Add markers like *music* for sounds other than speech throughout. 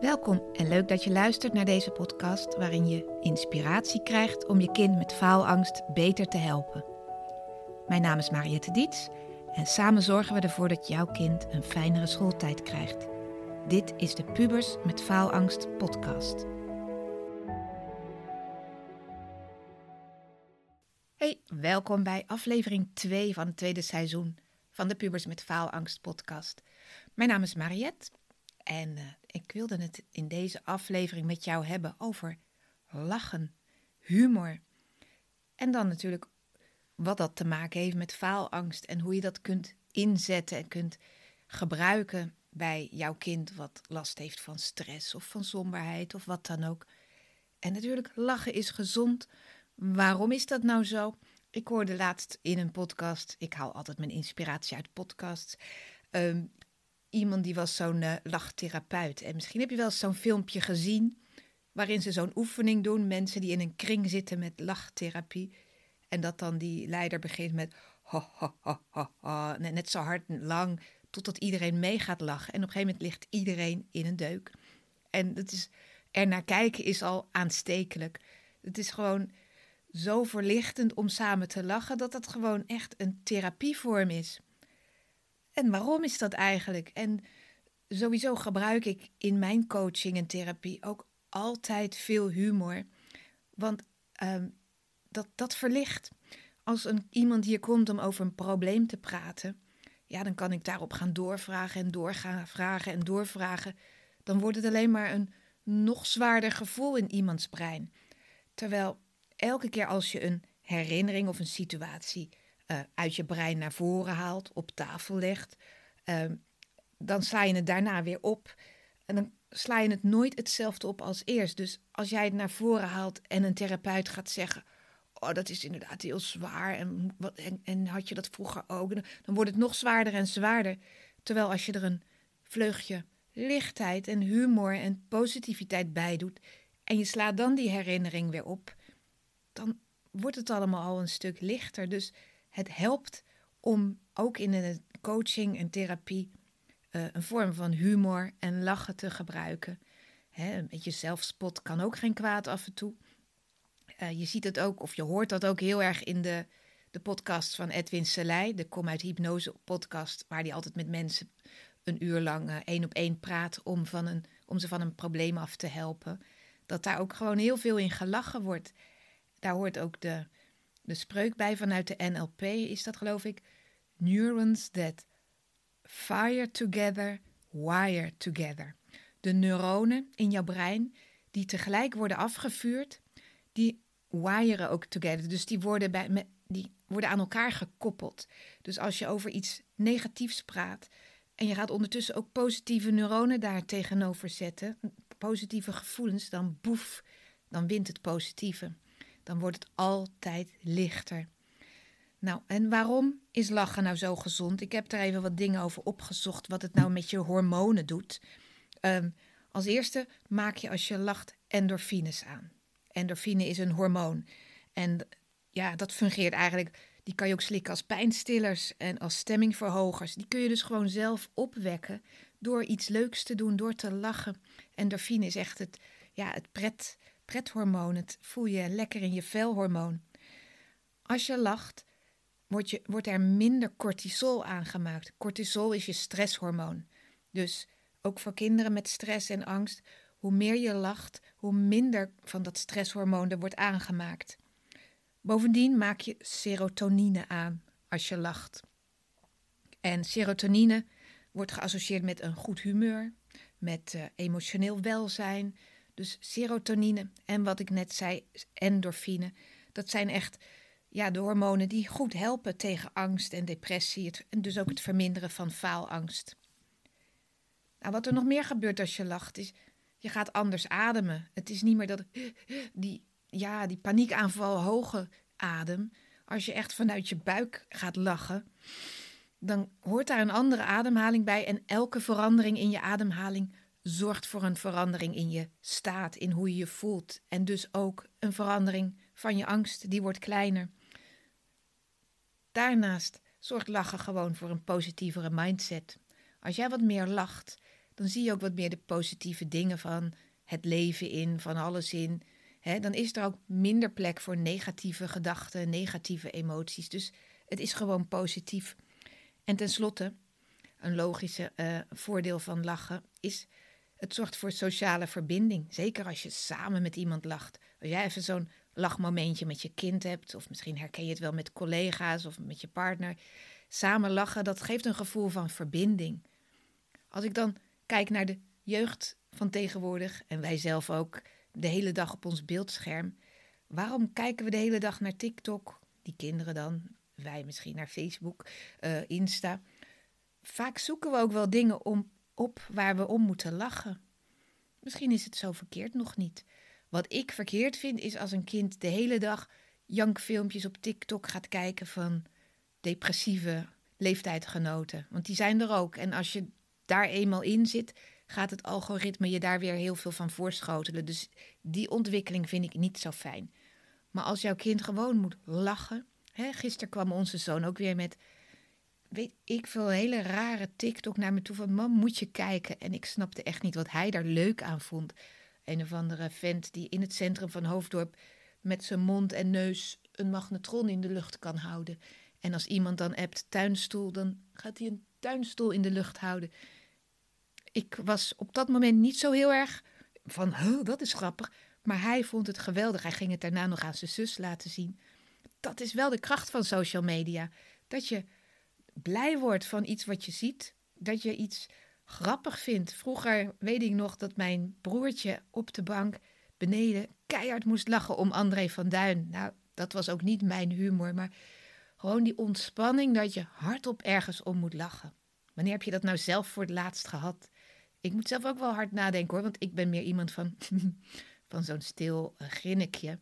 Welkom en leuk dat je luistert naar deze podcast waarin je inspiratie krijgt om je kind met faalangst beter te helpen. Mijn naam is Mariette Diets en samen zorgen we ervoor dat jouw kind een fijnere schooltijd krijgt. Dit is de Pubers met Faalangst podcast. Hey, welkom bij aflevering 2 van het tweede seizoen van de Pubers met Faalangst podcast. Mijn naam is Mariette en uh, ik wilde het in deze aflevering met jou hebben over lachen, humor. En dan natuurlijk wat dat te maken heeft met faalangst en hoe je dat kunt inzetten en kunt gebruiken bij jouw kind wat last heeft van stress of van somberheid of wat dan ook. En natuurlijk, lachen is gezond. Waarom is dat nou zo? Ik hoorde laatst in een podcast, ik haal altijd mijn inspiratie uit podcasts, um, iemand die was zo'n uh, lachtherapeut. En misschien heb je wel eens zo'n filmpje gezien waarin ze zo'n oefening doen. Mensen die in een kring zitten met lachtherapie. En dat dan die leider begint met ho, ho, ho, ho, ho. Net zo hard en lang totdat iedereen mee gaat lachen. En op een gegeven moment ligt iedereen in een deuk. En het is, er naar kijken is al aanstekelijk. Het is gewoon zo verlichtend om samen te lachen dat het gewoon echt een therapievorm is. En waarom is dat eigenlijk? En sowieso gebruik ik in mijn coaching en therapie ook altijd veel humor. Want um, dat, dat verlicht. Als een, iemand hier komt om over een probleem te praten, ja, dan kan ik daarop gaan doorvragen en doorgaan vragen en doorvragen. Dan wordt het alleen maar een nog zwaarder gevoel in iemands brein. Terwijl elke keer als je een herinnering of een situatie uh, uit je brein naar voren haalt, op tafel legt, uh, dan sla je het daarna weer op. En dan sla je het nooit hetzelfde op als eerst. Dus als jij het naar voren haalt en een therapeut gaat zeggen: Oh, dat is inderdaad heel zwaar. En, wat, en, en had je dat vroeger ook? Dan wordt het nog zwaarder en zwaarder. Terwijl als je er een vleugje lichtheid en humor en positiviteit bij doet. en je slaat dan die herinnering weer op. dan wordt het allemaal al een stuk lichter. Dus het helpt om ook in de coaching en therapie uh, een vorm van humor en lachen te gebruiken. Hè, een beetje zelfspot kan ook geen kwaad af en toe. Uh, je ziet het ook, of je hoort dat ook heel erg in de, de podcast van Edwin Selei, de Kom uit Hypnose podcast, waar hij altijd met mensen een uur lang uh, één op één praat om, van een, om ze van een probleem af te helpen. Dat daar ook gewoon heel veel in gelachen wordt. Daar hoort ook de, de spreuk bij vanuit de NLP is dat geloof ik. Neurons that fire together, wire together. De neuronen in jouw brein die tegelijk worden afgevuurd, die wiren ook together. Dus die worden, bij, die worden aan elkaar gekoppeld. Dus als je over iets negatiefs praat en je gaat ondertussen ook positieve neuronen daar tegenover zetten, positieve gevoelens, dan boef, dan wint het positieve dan wordt het altijd lichter. Nou, en waarom is lachen nou zo gezond? Ik heb er even wat dingen over opgezocht, wat het nou met je hormonen doet. Um, als eerste maak je als je lacht endorfines aan. Endorfine is een hormoon. En ja, dat fungeert eigenlijk. Die kan je ook slikken als pijnstillers en als stemmingverhogers. Die kun je dus gewoon zelf opwekken door iets leuks te doen, door te lachen. Endorfine is echt het, ja, het pret, prethormoon, het voel je lekker in je velhormoon. Als je lacht, wordt, je, wordt er minder cortisol aangemaakt. Cortisol is je stresshormoon. Dus ook voor kinderen met stress en angst, hoe meer je lacht, hoe minder van dat stresshormoon er wordt aangemaakt. Bovendien maak je serotonine aan als je lacht. En serotonine wordt geassocieerd met een goed humeur, met uh, emotioneel welzijn, dus serotonine en wat ik net zei, endorfine. Dat zijn echt ja, de hormonen die goed helpen tegen angst en depressie. en dus ook het verminderen van faalangst. Nou, wat er nog meer gebeurt als je lacht, is je gaat anders ademen. Het is niet meer dat *gasps* die, ja, die paniekaanval hoge adem. Als je echt vanuit je buik gaat lachen, dan hoort daar een andere ademhaling bij. En elke verandering in je ademhaling zorgt voor een verandering in je staat, in hoe je je voelt. En dus ook een verandering van je angst, die wordt kleiner. Daarnaast zorgt lachen gewoon voor een positievere mindset. Als jij wat meer lacht, dan zie je ook wat meer de positieve dingen van het leven in, van alles in. Dan is er ook minder plek voor negatieve gedachten, negatieve emoties. Dus het is gewoon positief. En tenslotte, een logische uh, voordeel van lachen is het zorgt voor sociale verbinding. Zeker als je samen met iemand lacht. Als jij even zo'n lachmomentje met je kind hebt, of misschien herken je het wel met collega's of met je partner. Samen lachen, dat geeft een gevoel van verbinding. Als ik dan kijk naar de jeugd van tegenwoordig en wij zelf ook de hele dag op ons beeldscherm. Waarom kijken we de hele dag naar TikTok? Die kinderen dan, wij misschien naar Facebook, uh, Insta. Vaak zoeken we ook wel dingen om, op waar we om moeten lachen. Misschien is het zo verkeerd nog niet. Wat ik verkeerd vind is als een kind de hele dag jankfilmpjes op TikTok gaat kijken van depressieve leeftijdgenoten. Want die zijn er ook. En als je daar eenmaal in zit, gaat het algoritme je daar weer heel veel van voorschotelen. Dus die ontwikkeling vind ik niet zo fijn. Maar als jouw kind gewoon moet lachen. Hè, gisteren kwam onze zoon ook weer met. Weet ik veel hele rare TikTok naar me toe van mam moet je kijken. En ik snapte echt niet wat hij daar leuk aan vond. Een of andere vent die in het centrum van Hoofddorp met zijn mond en neus een magnetron in de lucht kan houden. En als iemand dan appt tuinstoel, dan gaat hij een tuinstoel in de lucht houden ik was op dat moment niet zo heel erg van, huh, dat is grappig. Maar hij vond het geweldig. Hij ging het daarna nog aan zijn zus laten zien. Dat is wel de kracht van social media. Dat je blij wordt van iets wat je ziet. Dat je iets grappig vindt. Vroeger weet ik nog dat mijn broertje op de bank beneden keihard moest lachen om André van Duin. Nou, dat was ook niet mijn humor, maar gewoon die ontspanning dat je hardop ergens om moet lachen. Wanneer heb je dat nou zelf voor het laatst gehad? Ik moet zelf ook wel hard nadenken hoor, want ik ben meer iemand van, *laughs* van zo'n stil uh, grinnikje.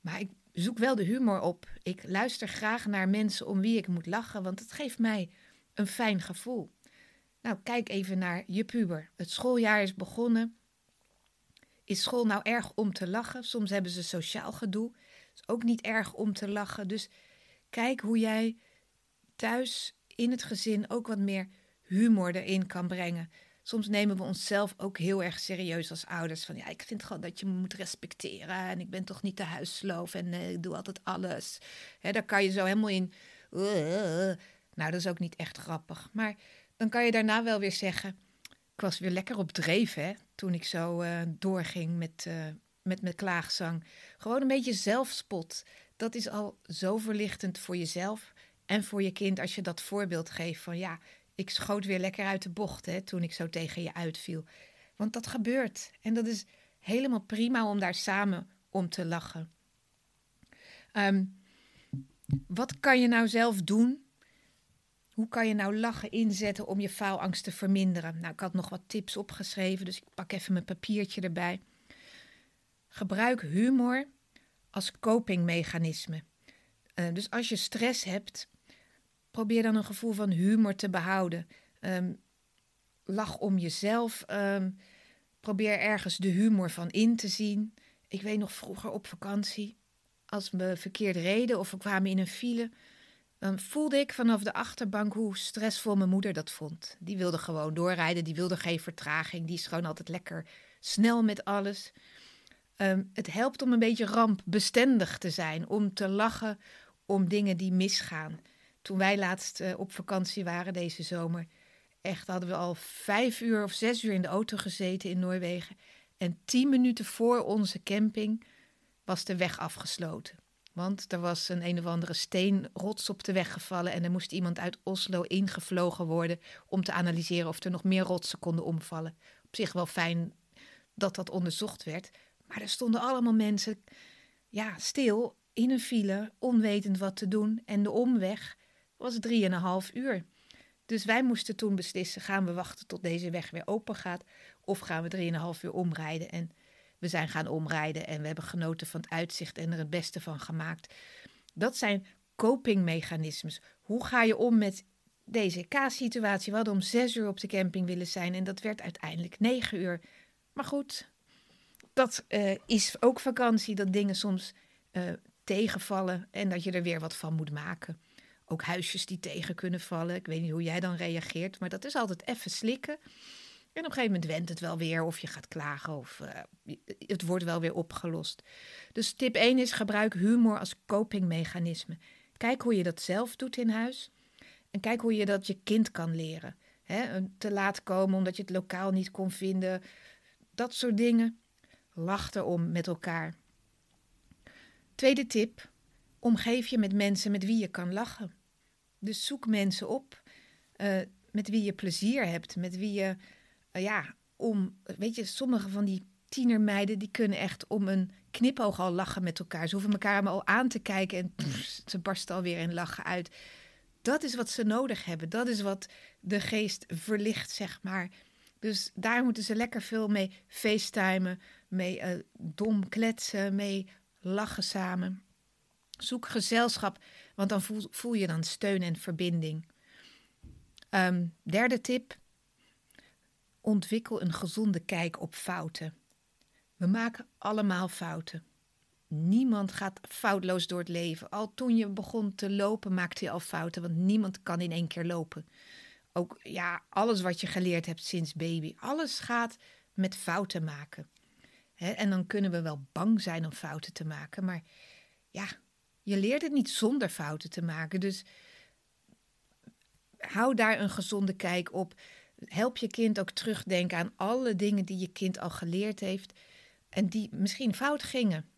Maar ik zoek wel de humor op. Ik luister graag naar mensen om wie ik moet lachen, want het geeft mij een fijn gevoel. Nou, kijk even naar je puber. Het schooljaar is begonnen. Is school nou erg om te lachen? Soms hebben ze sociaal gedoe. Is ook niet erg om te lachen. Dus kijk hoe jij thuis in het gezin ook wat meer humor erin kan brengen. Soms nemen we onszelf ook heel erg serieus als ouders. Van ja, ik vind gewoon dat je me moet respecteren. En ik ben toch niet de huissloof en uh, ik doe altijd alles. Hè, daar kan je zo helemaal in. Uh, nou, dat is ook niet echt grappig. Maar dan kan je daarna wel weer zeggen. Ik was weer lekker op dreef, hè, toen ik zo uh, doorging met, met mijn klaagzang. Gewoon een beetje zelfspot. Dat is al zo verlichtend voor jezelf en voor je kind als je dat voorbeeld geeft van ja, ik schoot weer lekker uit de bocht hè, toen ik zo tegen je uitviel. Want dat gebeurt. En dat is helemaal prima om daar samen om te lachen. Ehm, wat kan je nou zelf doen? Hoe kan je nou lachen inzetten om je faalangst te verminderen? Nou, ik had nog wat tips opgeschreven, dus ik pak even mijn papiertje erbij. Gebruik humor als copingmechanisme. Uh, dus als je stress hebt, probeer dan een gevoel van humor te behouden. Um, lach om jezelf. Um, probeer ergens de humor van in te zien. Ik weet nog vroeger op vakantie, als we verkeerd reden of we kwamen in een file, dan voelde ik vanaf de achterbank hoe stressvol mijn moeder dat vond. Die wilde gewoon doorrijden, die wilde geen vertraging, die is gewoon altijd lekker snel met alles. Um, het helpt om een beetje rampbestendig te zijn, om te lachen om dingen die misgaan toen wij laatst uh, op vakantie waren deze zomer, echt hadden we al vijf uur of zes uur in de auto gezeten in Noorwegen. En tien minuten voor onze camping was de weg afgesloten. Want er was een een of andere steenrots op de weg gevallen en er moest iemand uit Oslo ingevlogen worden om te analyseren of er nog meer rotsen konden omvallen. Op zich wel fijn dat dat onderzocht werd, maar er stonden allemaal mensen ja, stil in een file, onwetend wat te doen en de omweg was drieënhalf uur. Dus wij moesten toen beslissen: gaan we wachten tot deze weg weer open gaat, of gaan we drieënhalf uur omrijden? En we zijn gaan omrijden en we hebben genoten van het uitzicht en er het beste van gemaakt. Dat zijn copingmechanismes. Hoe ga je om met deze K-situatie? We hadden om zes uur op de camping willen zijn en dat werd uiteindelijk negen uur. Maar goed, dat uh, is ook vakantie, dat dingen soms uh, tegenvallen en dat je er weer wat van moet maken. Ook huisjes die tegen kunnen vallen. Ik weet niet hoe jij dan reageert, maar dat is altijd even slikken. En op een gegeven moment wendt het wel weer, of je gaat klagen, of uh, het wordt wel weer opgelost. Dus tip 1 is gebruik humor als copingmechanisme. Kijk hoe je dat zelf doet in huis. En kijk hoe je dat je kind kan leren. Te laat komen omdat je het lokaal niet kon vinden. Dat soort dingen. Lach erom met elkaar. Tweede tip. Omgeef je met mensen met wie je kan lachen. Dus zoek mensen op uh, met wie je plezier hebt. Met wie je, uh, ja, om, weet je, sommige van die tienermeiden die kunnen echt om een knipoog al lachen met elkaar. Ze hoeven elkaar maar al aan te kijken en ze barsten alweer in lachen uit. Dat is wat ze nodig hebben. Dat is wat de geest verlicht, zeg maar. Dus daar moeten ze lekker veel mee facetimen, mee uh, dom kletsen, mee lachen samen. Zoek gezelschap, want dan voel, je dan steun en verbinding. Um, derde tip: ontwikkel een gezonde kijk op fouten. We maken allemaal fouten. Niemand gaat foutloos door het leven. Al toen je begon te lopen, maakte je al fouten, want niemand kan in één keer lopen. Ook ja, alles wat je geleerd hebt sinds baby, alles gaat met fouten maken. en dan kunnen we wel bang zijn om fouten te maken, maar ja, je leert het niet zonder fouten te maken. Dus hou daar een gezonde kijk op. Help je kind ook terugdenken aan alle dingen die je kind al geleerd heeft en die misschien fout gingen.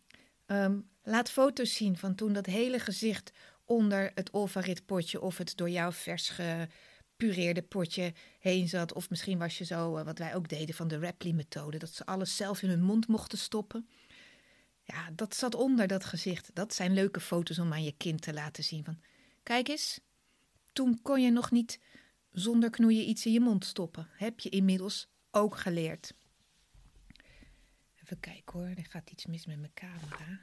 Um, laat foto's zien van toen dat hele gezicht onder het Olvarit potje of het door jou vers gepureerde potje heen zat. Of misschien was je zo, uh, wat wij ook deden van de Rapley-methode, dat ze alles zelf in hun mond mochten stoppen. Ja, dat zat onder dat gezicht. Dat zijn leuke foto's om aan je kind te laten zien. Van, kijk eens, toen kon je nog niet zonder knoeien iets in je mond stoppen. Heb je inmiddels ook geleerd. Even kijken hoor, er gaat iets mis met mijn camera.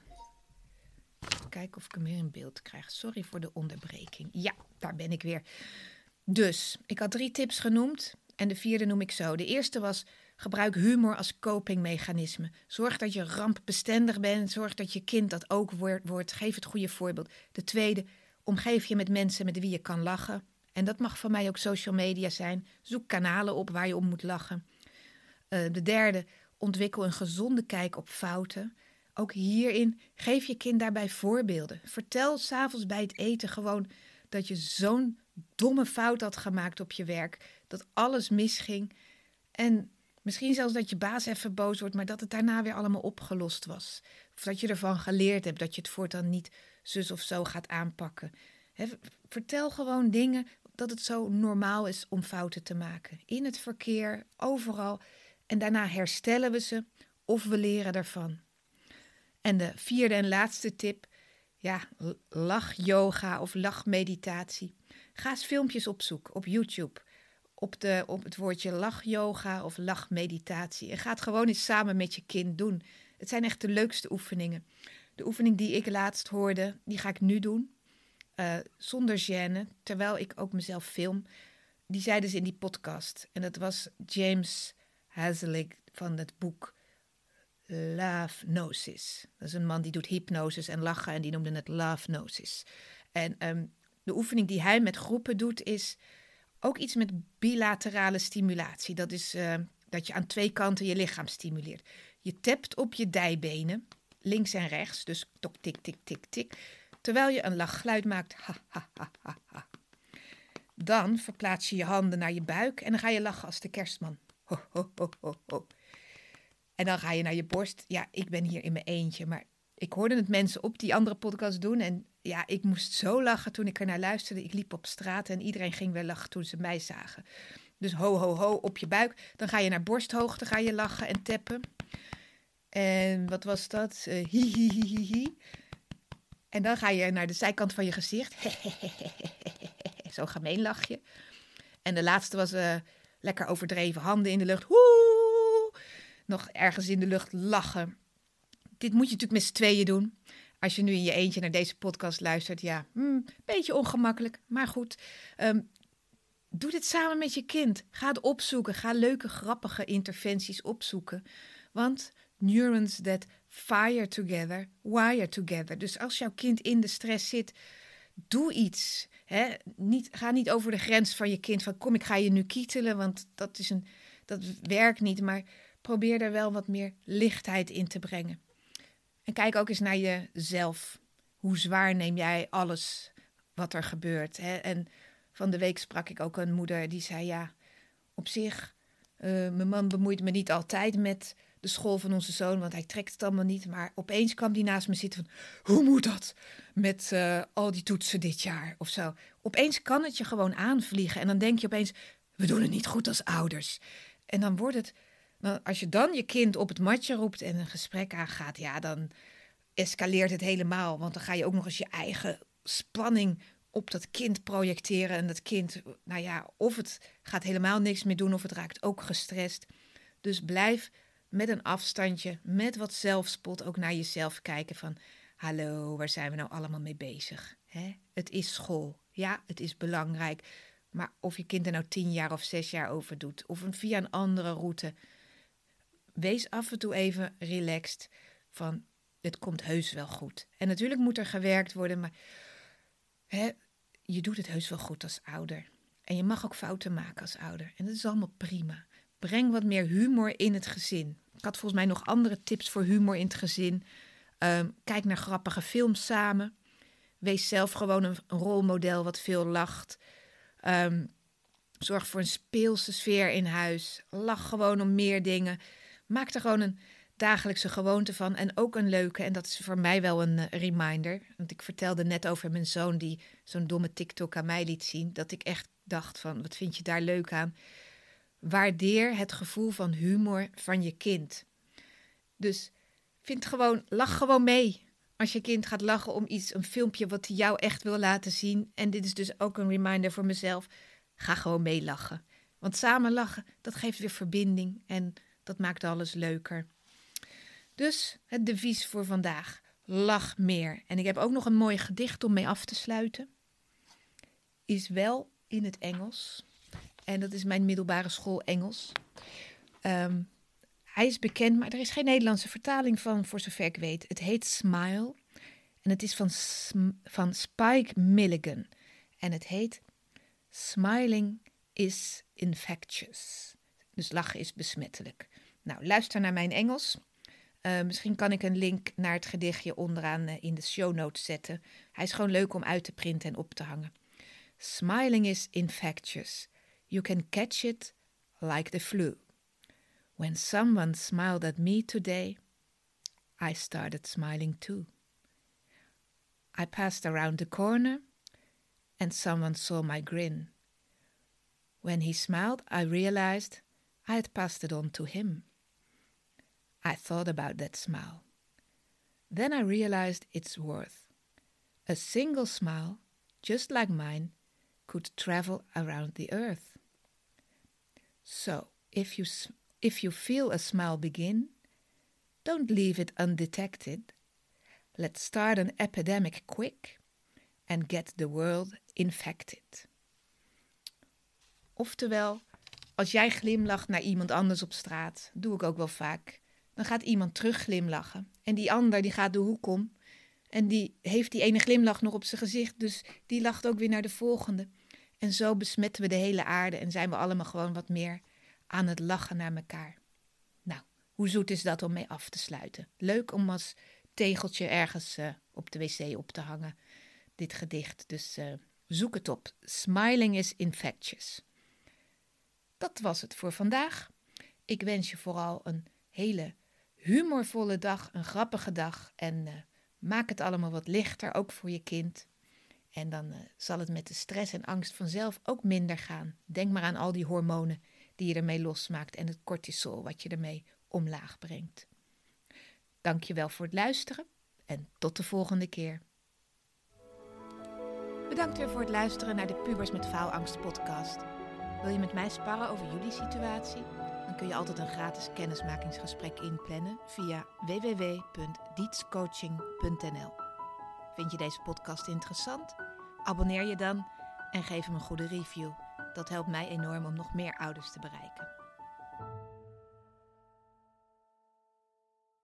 Even kijken of ik hem weer in beeld krijg. Sorry voor de onderbreking. Ja, daar ben ik weer. Dus, ik had drie tips genoemd en de vierde noem ik zo. De eerste was gebruik humor als copingmechanisme. Zorg dat je rampbestendig bent. Zorg dat je kind dat ook wordt. Geef het goede voorbeeld. De tweede, omgeef je met mensen met wie je kan lachen. En dat mag voor mij ook social media zijn. Zoek kanalen op waar je om moet lachen. Uh, de derde, Ontwikkel een gezonde kijk op fouten. Ook hierin geef je kind daarbij voorbeelden. Vertel s'avonds bij het eten gewoon dat je zo'n domme fout had gemaakt op je werk. Dat alles misging. En misschien zelfs dat je baas even boos wordt, maar dat het daarna weer allemaal opgelost was. Of dat je ervan geleerd hebt dat je het voortaan niet zus of zo gaat aanpakken. vertel gewoon dingen dat het zo normaal is om fouten te maken. In het verkeer, overal. En daarna herstellen we ze of we leren ervan. En de vierde en laatste tip, ja, lach-yoga of lachmeditatie. Ga eens filmpjes opzoeken op YouTube op, de, op het woordje lach-yoga of lachmeditatie. En ga het gewoon eens samen met je kind doen. Het zijn echt de leukste oefeningen. De oefening die ik laatst hoorde, die ga ik nu doen. Uh, zonder gêne, terwijl ik ook mezelf film. Die zeiden ze in die podcast. En dat was James Hazelik van het boek Love Gnosis. Dat is een man die doet hypnosis en lachen en die noemde het Love Gnosis. En um, de oefening die hij met groepen doet is ook iets met bilaterale stimulatie. Dat is uh, dat je aan twee kanten je lichaam stimuleert. Je tapt op je dijbenen, links en rechts, dus tok, tik, tik, tik, tik. Terwijl je een lachgeluid maakt. Ha, ha, ha, ha, ha. Dan verplaats je je handen naar je buik en dan ga je lachen als de kerstman. Ho, ho, ho, ho, En dan ga je naar je borst. Ja, ik ben hier in mijn eentje, maar ik hoorde het mensen op die andere podcast doen. En ja, ik moest zo lachen toen ik er naar luisterde. Ik liep op straat en iedereen ging weer lachen toen ze mij zagen. Dus ho, ho, ho, op je buik. Dan ga je naar borsthoogte, ga je lachen en tappen. En wat was dat? Uh, hi, hi, hi, hi, hi. En dan ga je naar de zijkant van je gezicht. *laughs* Zo gemeen lach je. En de laatste was... Uh, lekker overdreven, handen in de lucht. Woe! Nog ergens in de lucht lachen. Dit moet je natuurlijk met z'n tweeën doen. Als je nu in je eentje naar deze podcast luistert, ja, een hm, beetje ongemakkelijk, maar goed. Um, doe dit samen met je kind. Ga het opzoeken. Ga leuke, grappige interventies opzoeken. Want neurons that fire together, wire together. Dus als jouw kind in de stress zit, doe iets niet, ga niet over de grens van je kind van kom ik ga je nu kietelen, want dat is een dat werkt niet, maar probeer er wel wat meer lichtheid in te brengen. En kijk ook eens naar jezelf. Hoe zwaar neem jij alles wat er gebeurt? Hè? En van de week sprak ik ook een moeder die zei: Ja, op zich, uh, mijn man bemoeit me niet altijd met de school van onze zoon, want hij trekt het allemaal niet. Maar opeens kwam die naast me zitten van, hoe moet dat met uh, al die toetsen dit jaar of zo. Opeens kan het je gewoon aanvliegen en dan denk je opeens, we doen het niet goed als ouders. En dan wordt het, nou, als je dan je kind op het matje roept en een gesprek aangaat, ja, dan escaleert het helemaal. Want dan ga je ook nog eens je eigen spanning op dat kind projecteren. En dat kind, nou ja, of het gaat helemaal niks meer doen of het raakt ook gestrest. Dus blijf met een afstandje, met wat zelfspot ook naar jezelf kijken van... Hallo, waar zijn we nou allemaal mee bezig? Hè? Het is school. Ja, het is belangrijk. Maar of je kind er nou tien jaar of zes jaar over doet, of via een andere route. Wees af en toe even relaxed van het komt heus wel goed. En natuurlijk moet er gewerkt worden, maar hè, je doet het heus wel goed als ouder. En je mag ook fouten maken als ouder. En dat is allemaal prima. Breng wat meer humor in het gezin. Ik had volgens mij nog andere tips voor humor in het gezin. Ehm, kijk naar grappige films samen. Wees zelf gewoon een, rolmodel wat veel lacht. Ehm, zorg voor een speelse sfeer in huis. Lach gewoon om meer dingen. Maak er gewoon een dagelijkse gewoonte van. En ook een leuke. En dat is voor mij wel een eh, reminder. Want ik vertelde net over mijn zoon die zo'n domme TikTok aan mij liet zien. Dat ik echt dacht van, wat vind je daar leuk aan? Waardeer het gevoel van humor van je kind. Dus vind gewoon, lach gewoon mee. Als je kind gaat lachen om iets, een filmpje wat hij jou echt wil laten zien. En dit is dus ook een reminder voor mezelf. Ga gewoon meelachen. Want samen lachen, dat geeft weer verbinding en dat maakt alles leuker. Dus het devies voor vandaag. Lach meer. En ik heb ook nog een mooi gedicht om mee af te sluiten. Is wel in het Engels. En dat is mijn middelbare school Engels. Um, hij is bekend, maar er is geen Nederlandse vertaling van, voor zover ik weet. Het heet Smile. En het is van, van Spike Milligan. En het heet Smiling is infectious. Dus lachen is besmettelijk. Nou, luister naar mijn Engels. Uh, misschien kan ik een link naar het gedichtje onderaan uh, in de show notes zetten. Hij is gewoon leuk om uit te printen en op te hangen. Smiling is infectious. You can catch it like the flu. When someone smiled at me today, I started smiling too. I passed around the corner and someone saw my grin. When he smiled, I realized I had passed it on to him. I thought about that smile. Then I realized its worth. A single smile, just like mine, could travel around the earth. So, if you, if you feel a smile begin, don't leave it undetected. Let's start an epidemic quick and get the world infected. Oftewel, als jij glimlacht naar iemand anders op straat, doe ik ook wel vaak, gaat iemand terug glimlachen. En die ander die gaat de hoek om en die heeft die ene glimlach nog op zijn gezicht, dus die lacht ook weer naar de volgende. En zo besmetten we de hele aarde en zijn we allemaal gewoon wat meer aan het lachen naar elkaar. Nou, hoe zoet is dat om mee af te sluiten? Leuk om als tegeltje ergens uh, op de wc op te hangen, dit gedicht. Dus uh, zoek het op. Smiling is infectious. Dat was het voor vandaag. Ik wens je vooral een hele humorvolle dag, een grappige dag. En uh, maak het allemaal wat lichter, ook voor je kind. En dan uh, zal het met de stress en angst vanzelf ook minder gaan. Denk maar aan al die hormonen die je ermee losmaakt en het cortisol wat je ermee omlaag brengt. Dankjewel voor het luisteren en tot de volgende keer. Bedankt weer voor het luisteren naar de Pubers met Faalangst podcast. Wil je met mij sparren over jullie situatie? Kun je altijd een gratis kennismakingsgesprek inplannen via www.dietscoaching.nl. Vind je deze podcast interessant? Abonneer je dan en geef hem een goede review. Dat helpt mij enorm om nog meer ouders te bereiken.